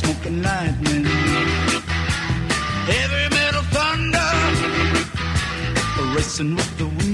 Smoking and lightning, heavy metal thunder, racing with the wind.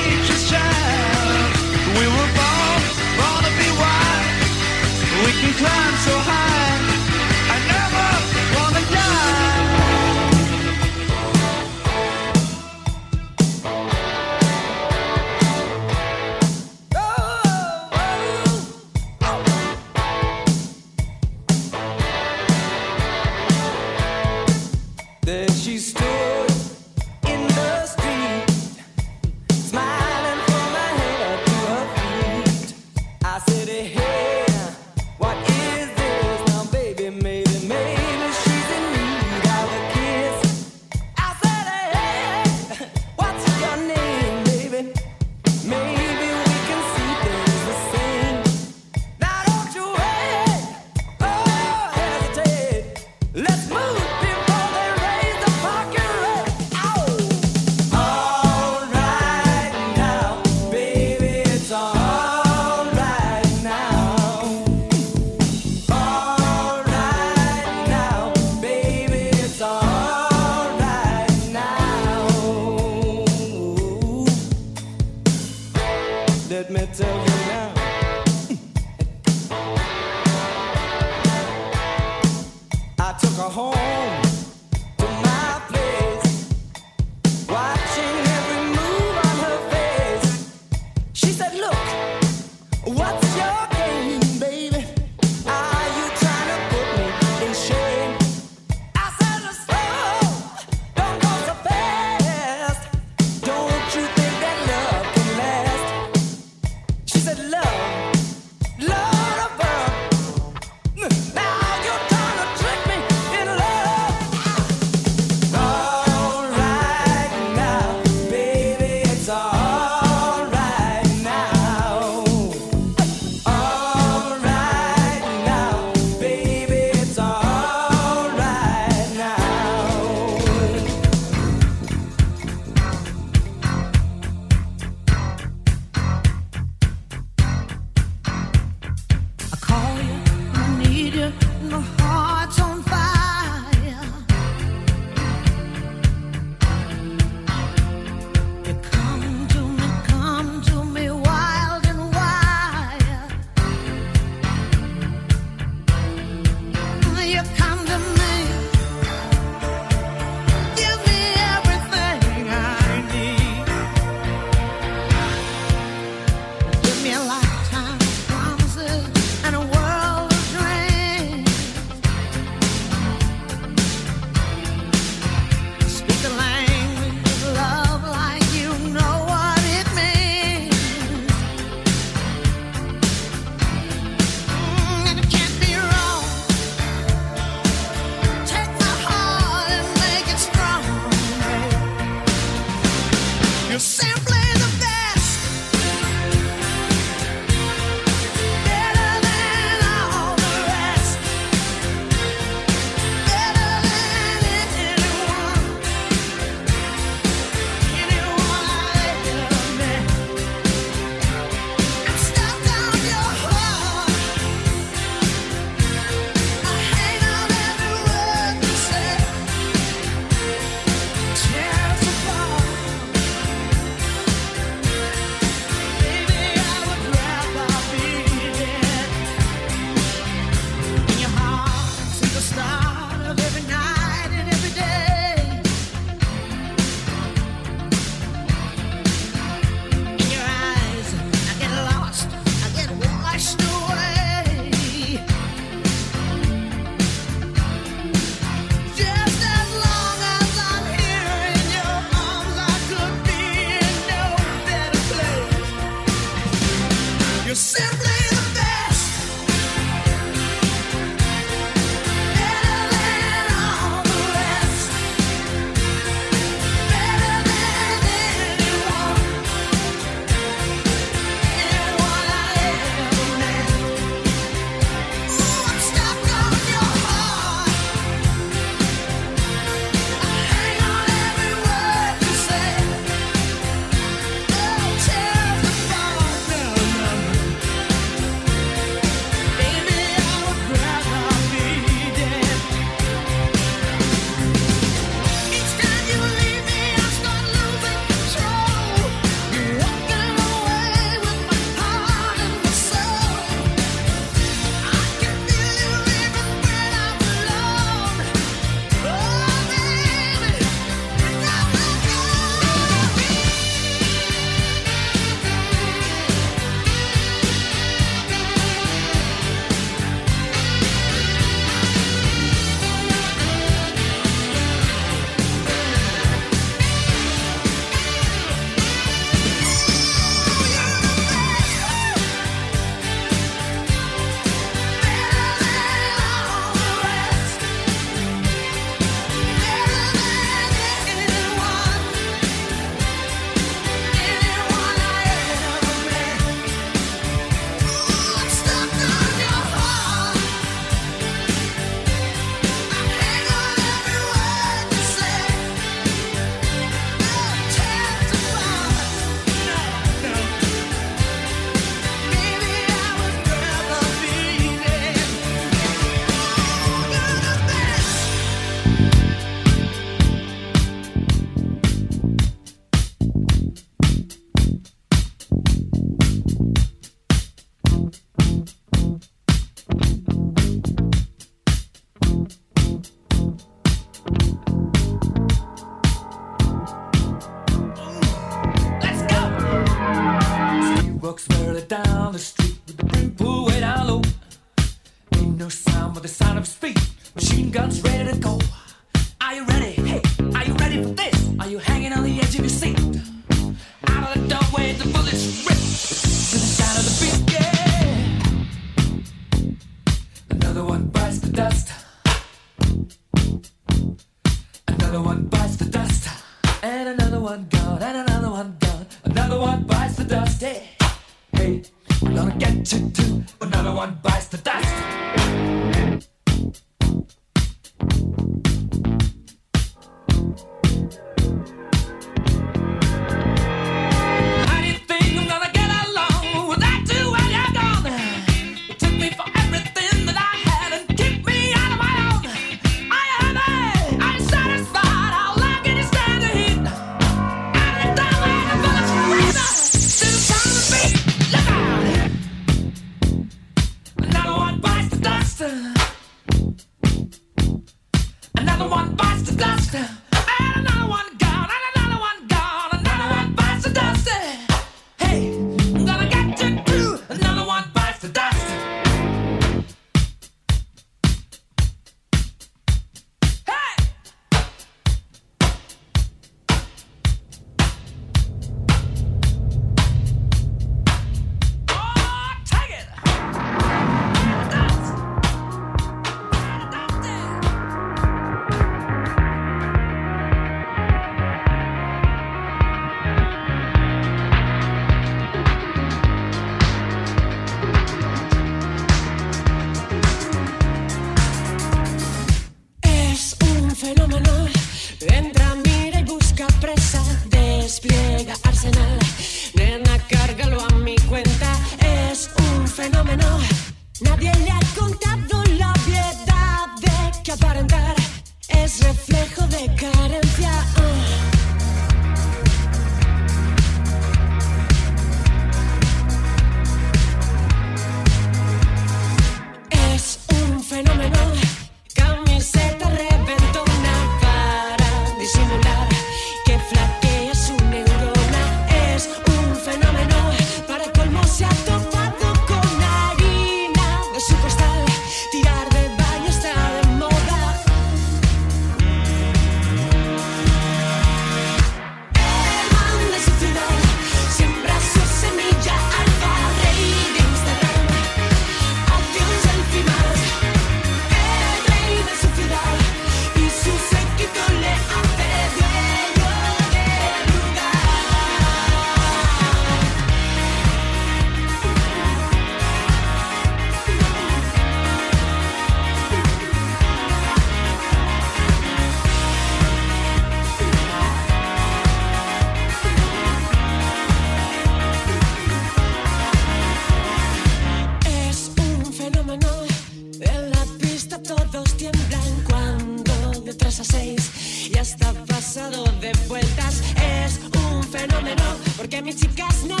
porque mis chicas no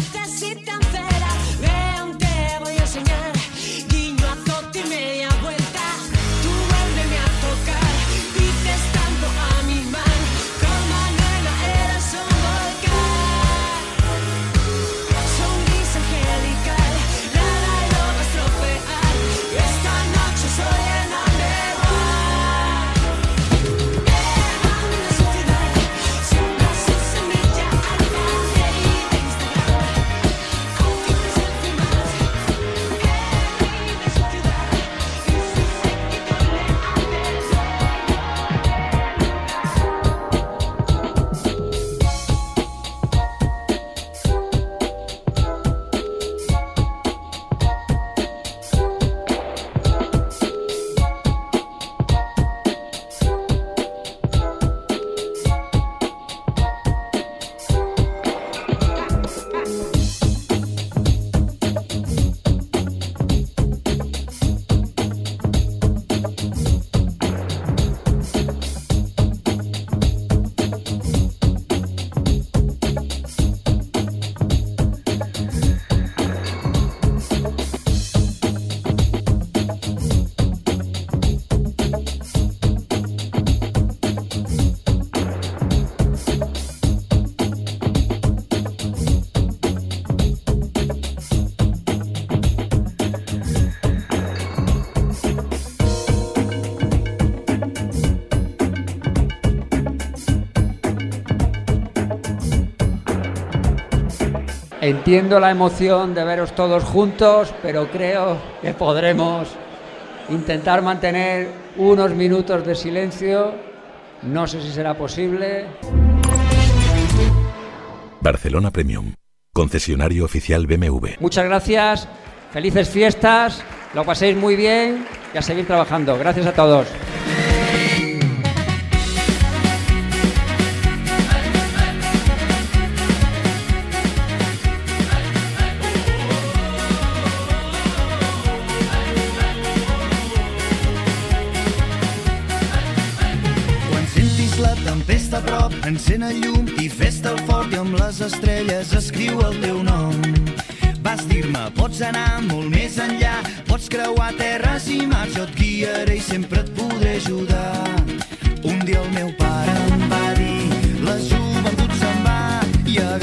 Entiendo la emoción de veros todos juntos, pero creo que podremos intentar mantener unos minutos de silencio. No sé si será posible. Barcelona Premium, concesionario oficial BMW. Muchas gracias, felices fiestas, lo paséis muy bien y a seguir trabajando. Gracias a todos. Encén el llum i fes-te el fort i amb les estrelles escriu el teu nom. Vas dir-me, pots anar molt més enllà, pots creuar terres i mars, jo et guiaré i sempre et podré ajudar. Un dia el meu pare em va dir, la joventut se'n va i agafar-me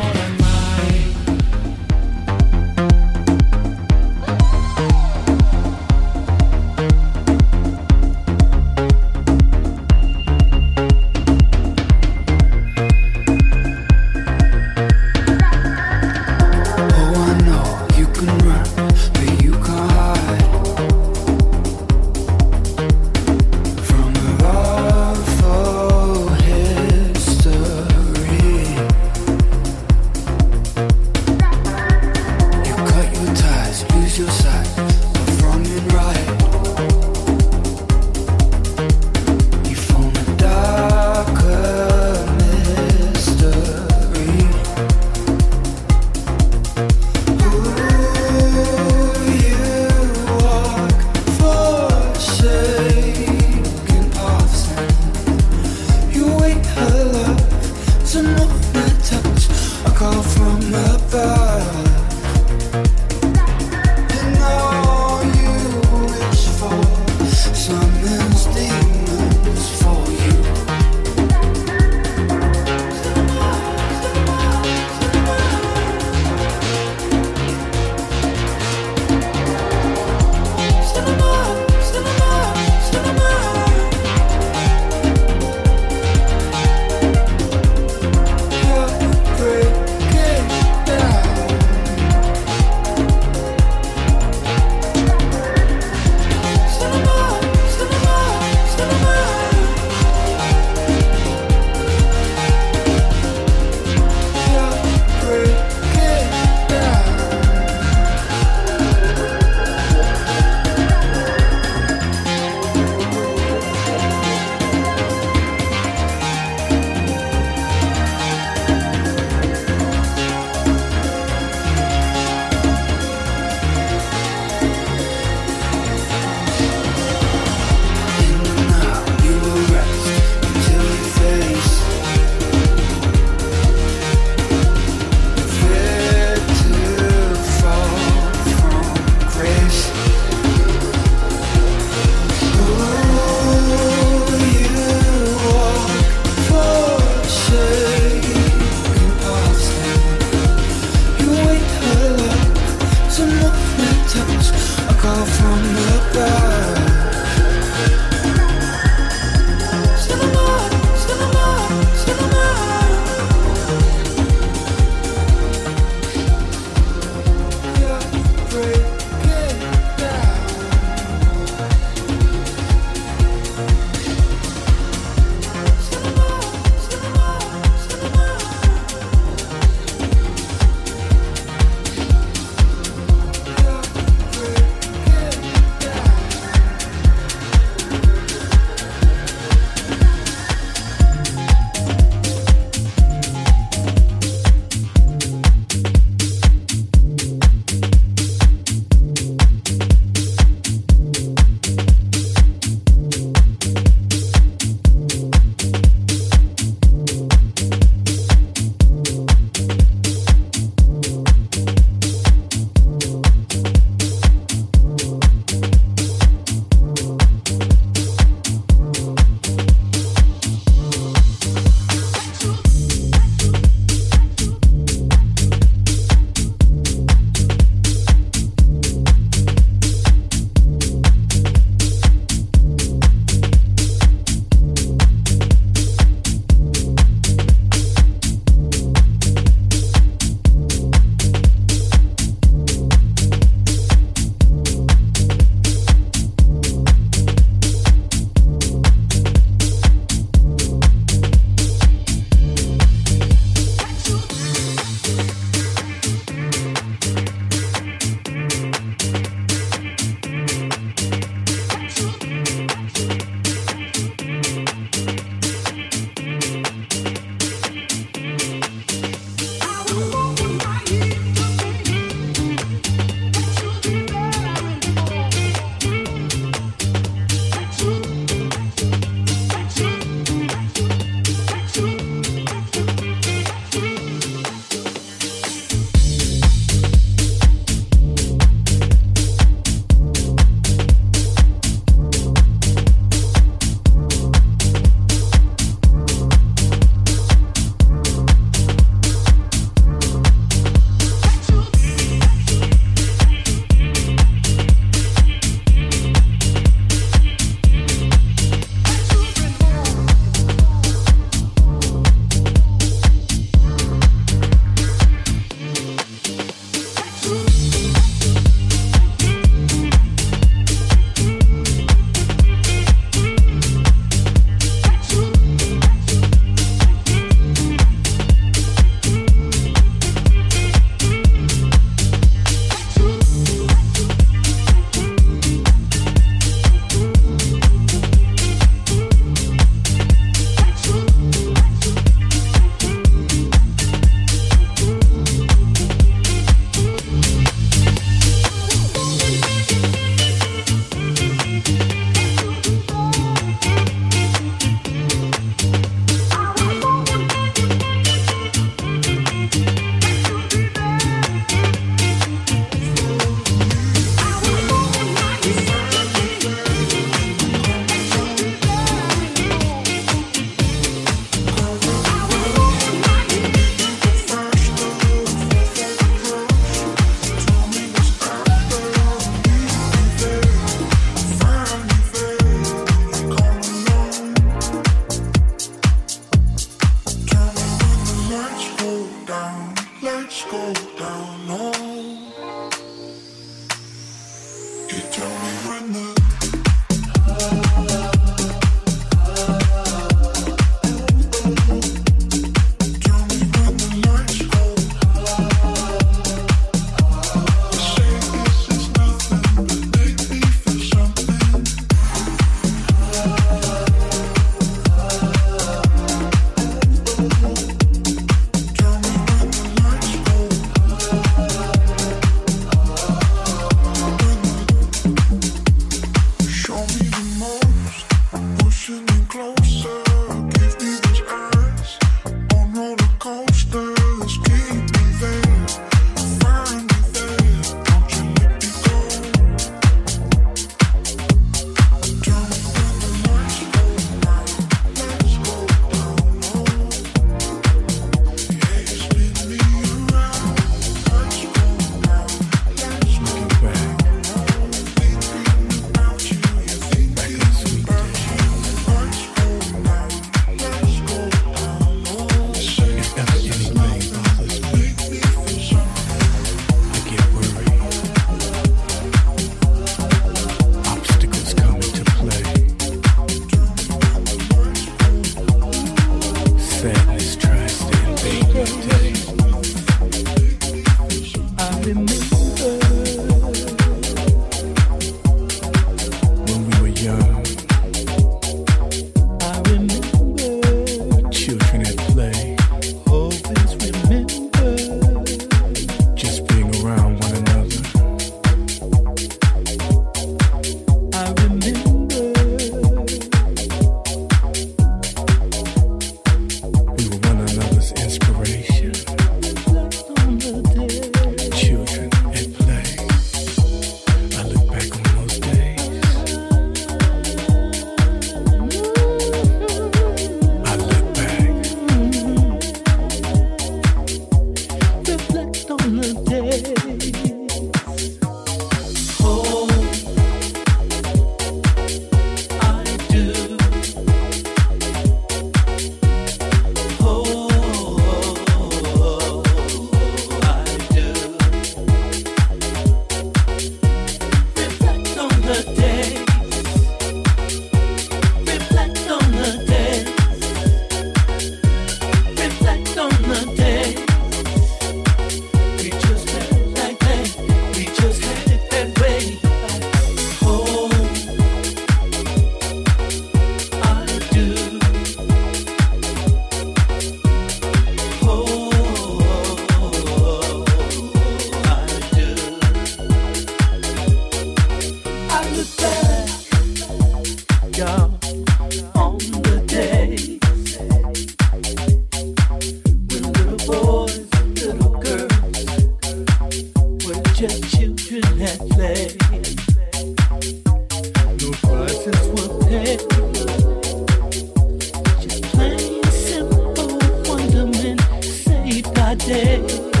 my day.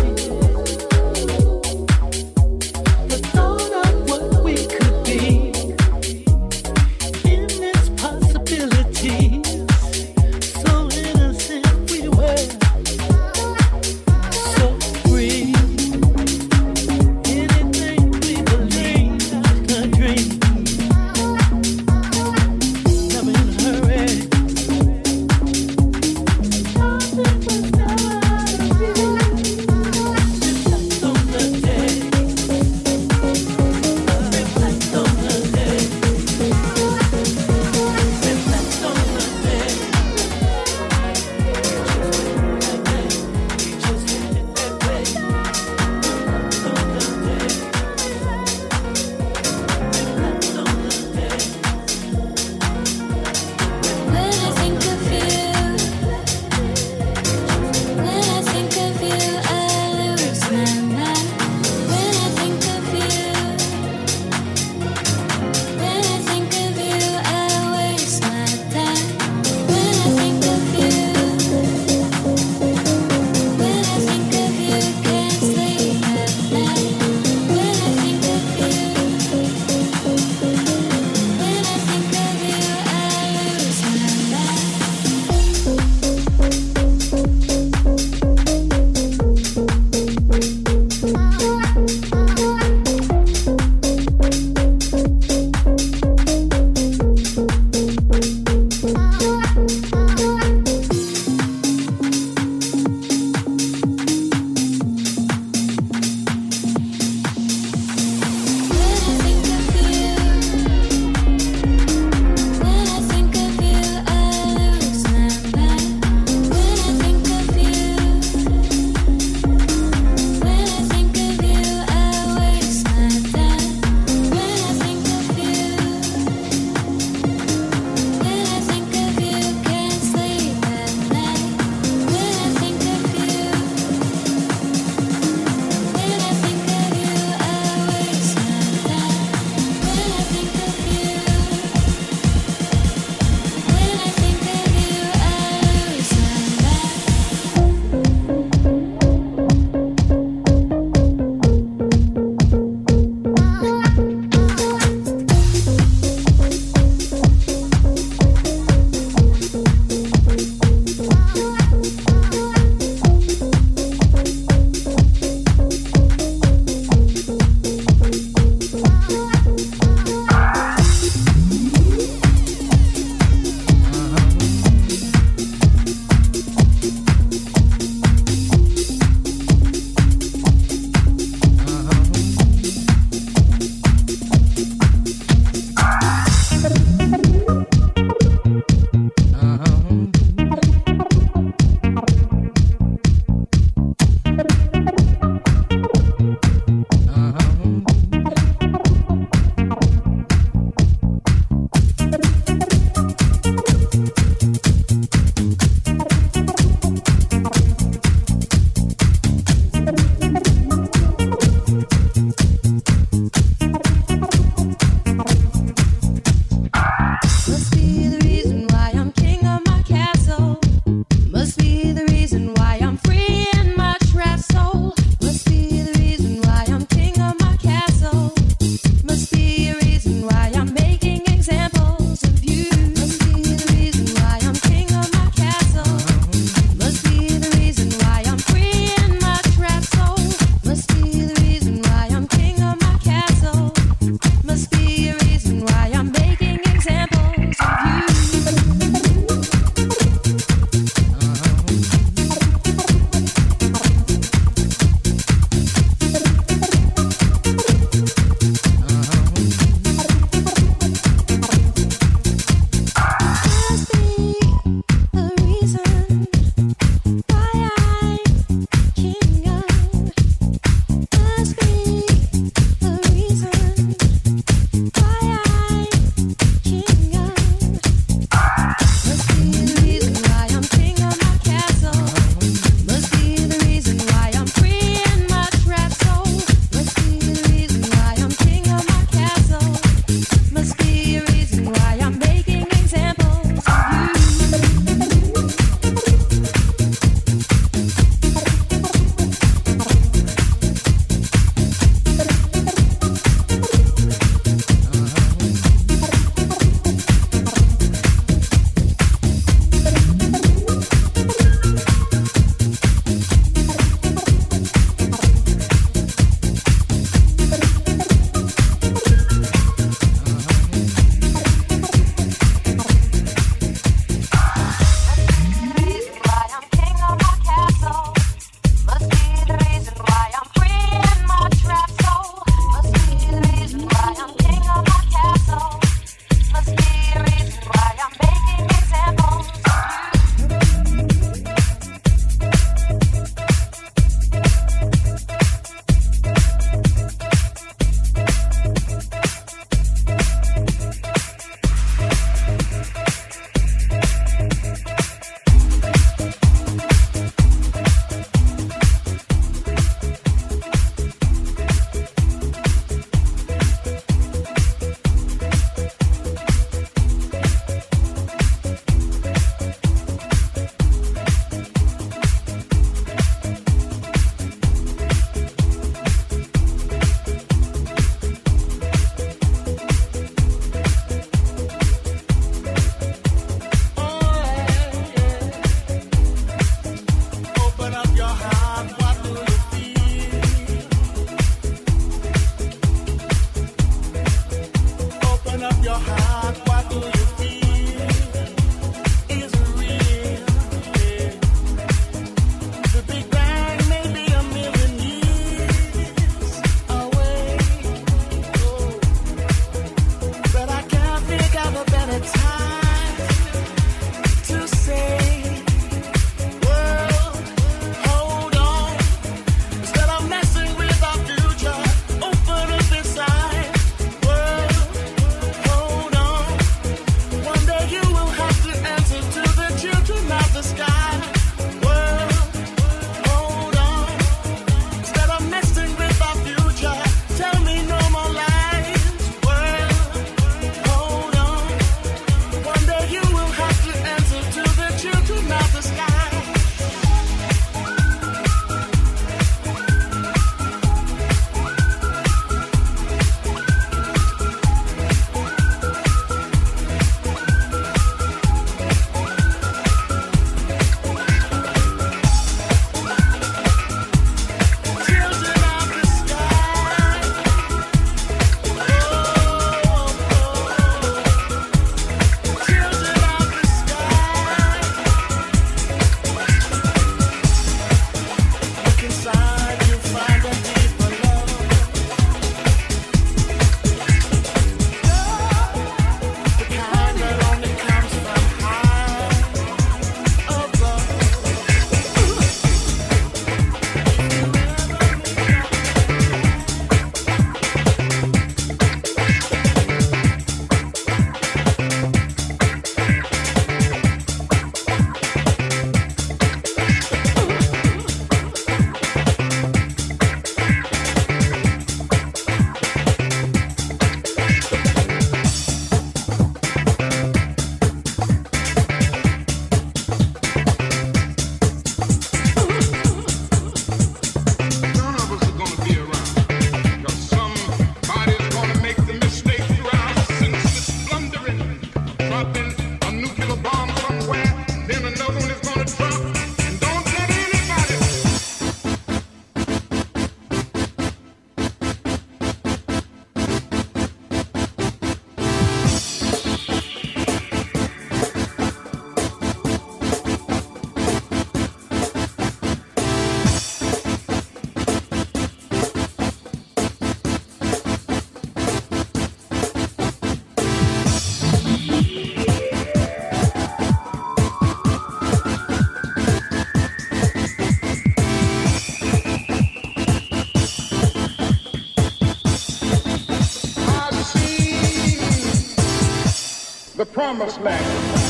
Promised land.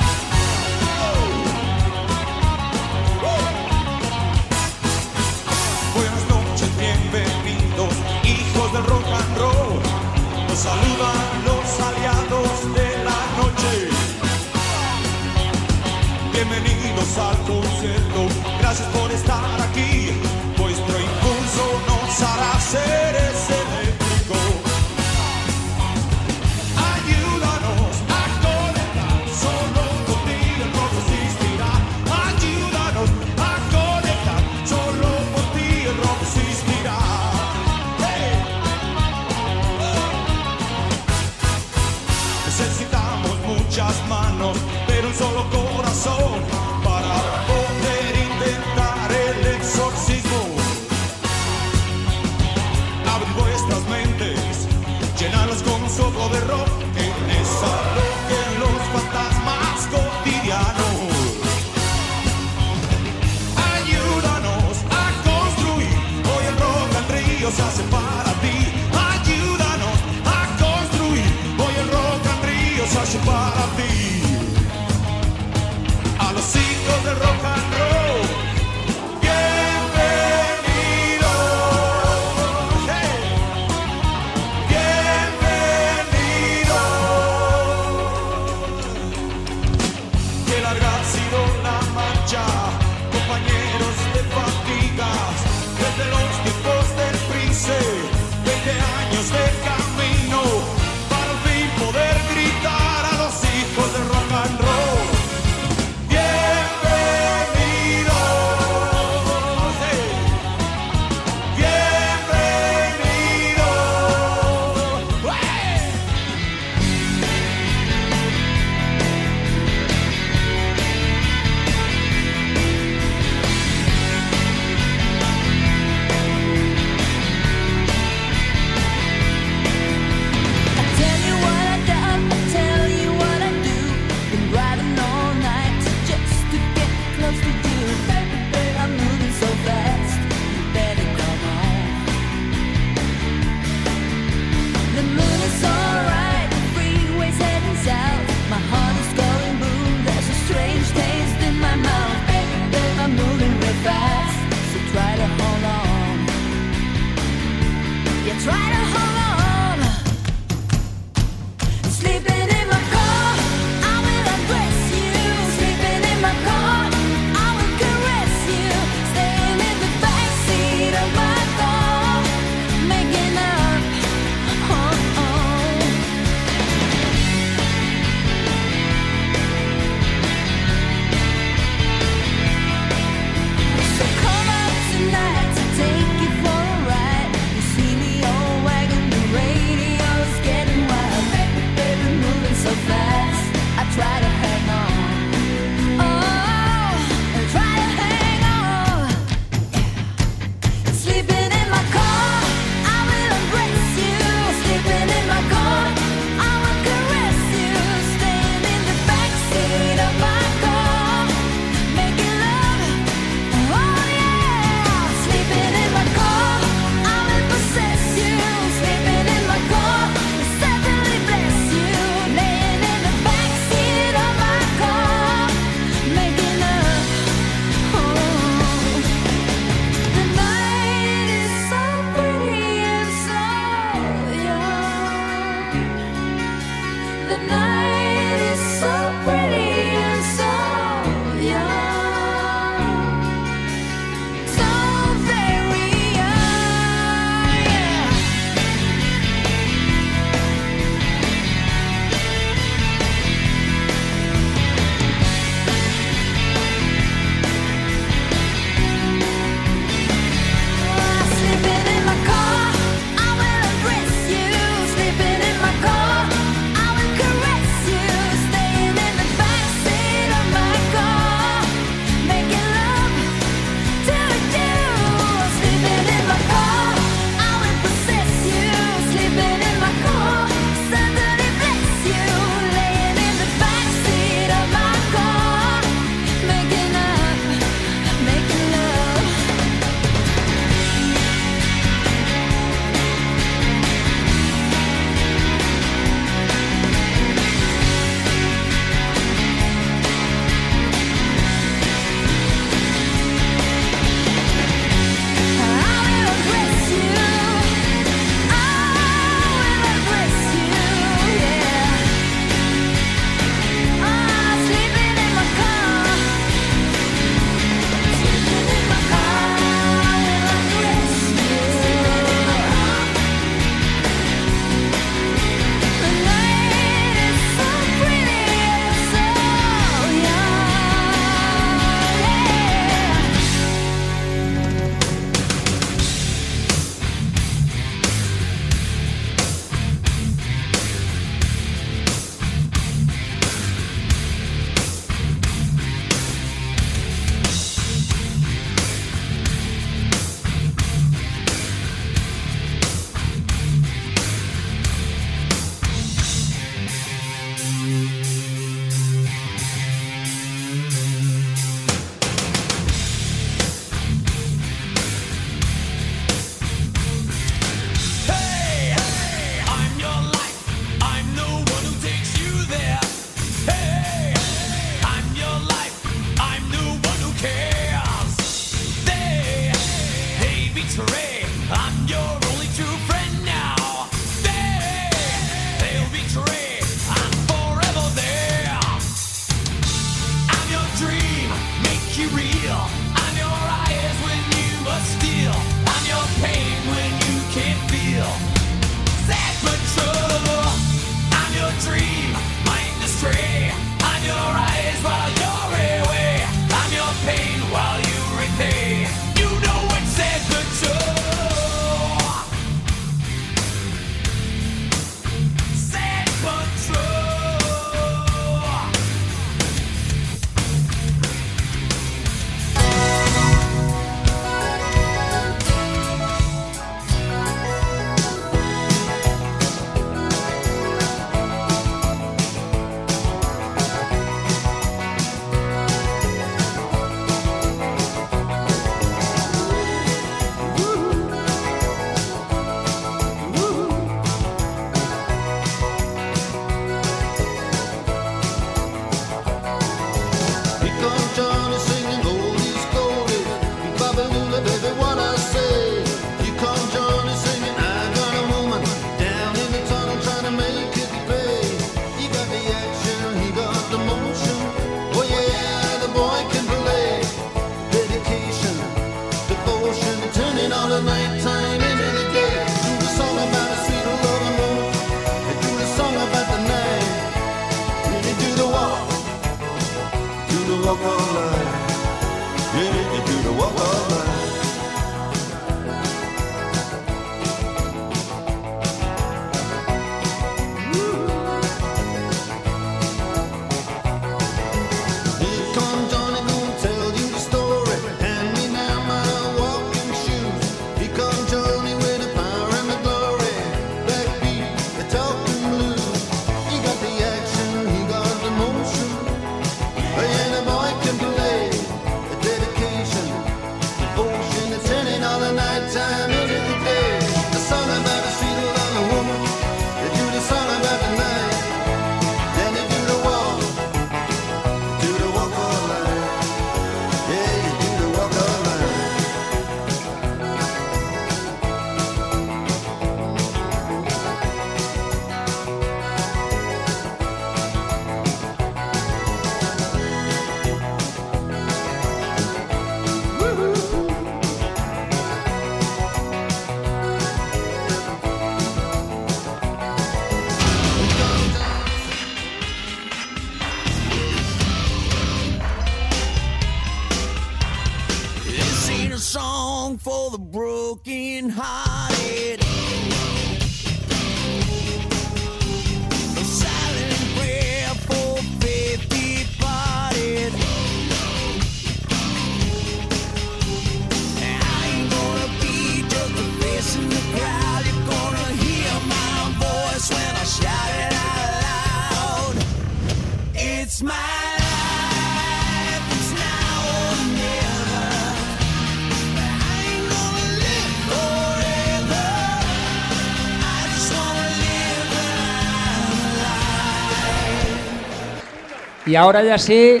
Y ahora ya sí,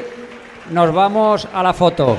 nos vamos a la foto.